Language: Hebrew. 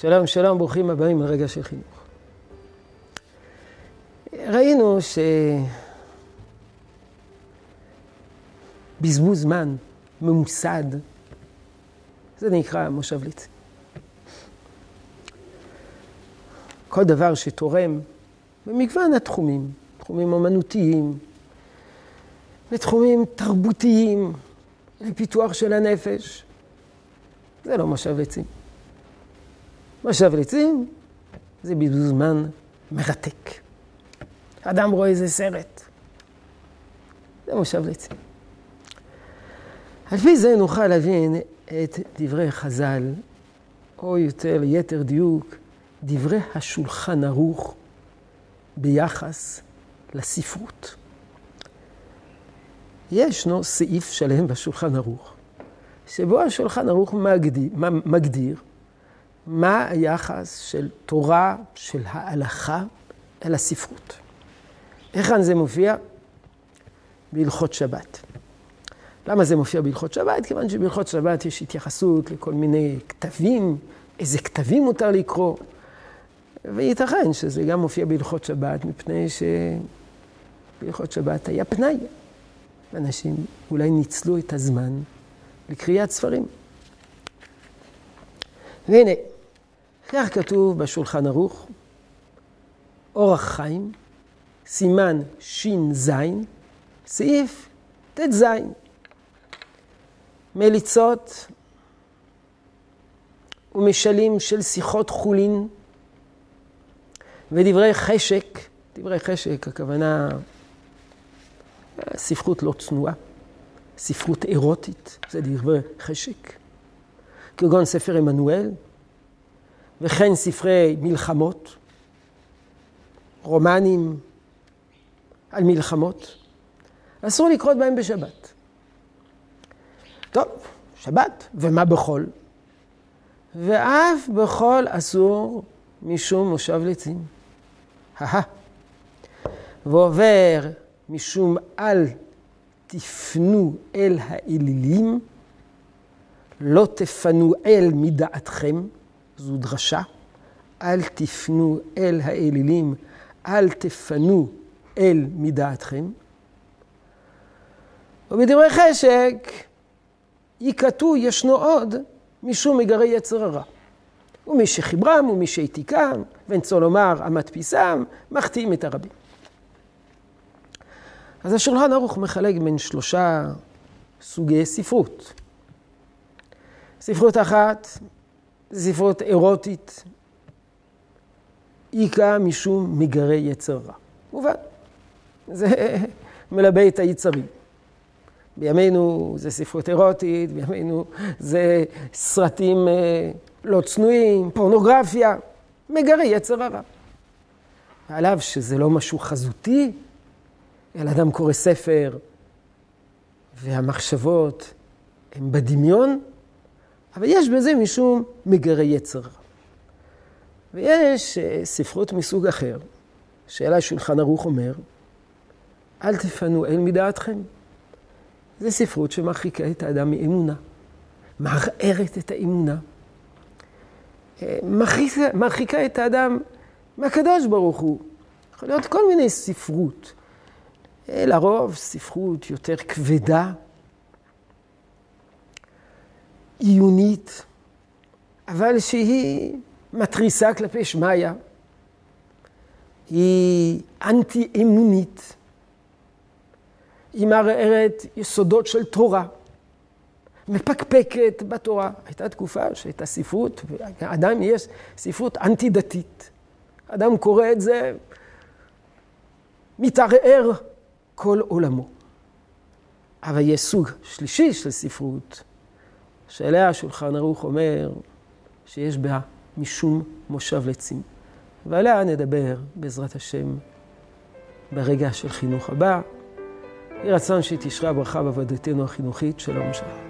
שלום, שלום, ברוכים הבאים לרגע של חינוך. ראינו שבזבוז זמן ממוסד, זה נקרא מושב ליצי. כל דבר שתורם במגוון התחומים, תחומים אמנותיים, לתחומים תרבותיים, לפיתוח של הנפש, זה לא מושב עצים. מושב עצים זה בזבוז זמן מרתק. אדם רואה איזה סרט. זה מושב עצים. על פי זה נוכל להבין את דברי חז"ל, או יותר ליתר דיוק, דברי השולחן ערוך ביחס לספרות. ישנו סעיף שלם בשולחן ערוך, שבו השולחן ערוך מגדיר, מגדיר מה היחס של תורה, של ההלכה, אל הספרות. היכן זה מופיע? בהלכות שבת. למה זה מופיע בהלכות שבת? כיוון שבהלכות שבת יש התייחסות לכל מיני כתבים, איזה כתבים מותר לקרוא, וייתכן שזה גם מופיע בהלכות שבת, מפני שבהלכות שבת היה פנאי. אנשים אולי ניצלו את הזמן לקריאת ספרים. והנה, כך כתוב בשולחן ערוך, אורח חיים, סימן ש"ז, סעיף ט"ז. מליצות ומשלים של שיחות חולין ודברי חשק, דברי חשק, הכוונה ספרות לא צנועה, ספרות אירוטית, זה דברי חשק, כגון ספר עמנואל, וכן ספרי מלחמות, רומנים על מלחמות, אסור לקרות בהם בשבת. טוב, שבת, ומה בחול? ואף בחול אסור משום מושב לצים. הא ועובר משום אל תפנו אל האלילים, לא תפנו אל מדעתכם, זו דרשה, אל תפנו אל האלילים, אל תפנו אל מדעתכם. ובדברי חשק, יקטו ישנו עוד משום מגרי יצר הרע. ומי שחיברם ומי שהעתיקם, ואין צו לומר המדפיסם, מחטיאים את הרבים. אז השולחן ערוך מחלק בין שלושה סוגי ספרות. ספרות אחת, ספרות אירוטית, איכה משום מגרי יצר רע. מובן, זה מלבה את היצרים. בימינו זה ספרות אירוטית, בימינו זה סרטים אה, לא צנועים, פורנוגרפיה, מגרי יצר הרע. ועליו שזה לא משהו חזותי, אלא אדם קורא ספר והמחשבות הן בדמיון, אבל יש בזה משום מגרי יצר. ויש אה, ספרות מסוג אחר, שאלה שולחן ערוך אומר, אל תפנו אל מדעתכם. זו ספרות שמרחיקה את האדם מאמונה, מערערת את האמונה, אה, מרחיקה, מרחיקה את האדם מהקדוש ברוך הוא. יכול להיות כל מיני ספרות. אה, לרוב ספרות יותר כבדה, עיונית, אבל שהיא מתריסה כלפי שמיא, היא אנטי-אמונית, היא מערערת יסודות של תורה, מפקפקת בתורה. הייתה תקופה שהייתה ספרות, ועדיין יש ספרות אנטי-דתית. אדם קורא את זה, מתערער כל עולמו. אבל יש סוג שלישי של ספרות, שעליה השולחן ערוך אומר שיש בה משום מושב לצים. ועליה נדבר בעזרת השם ברגע של חינוך הבא. יהי רצון שתשרה ברכה בעבודתנו החינוכית. שלום שלום.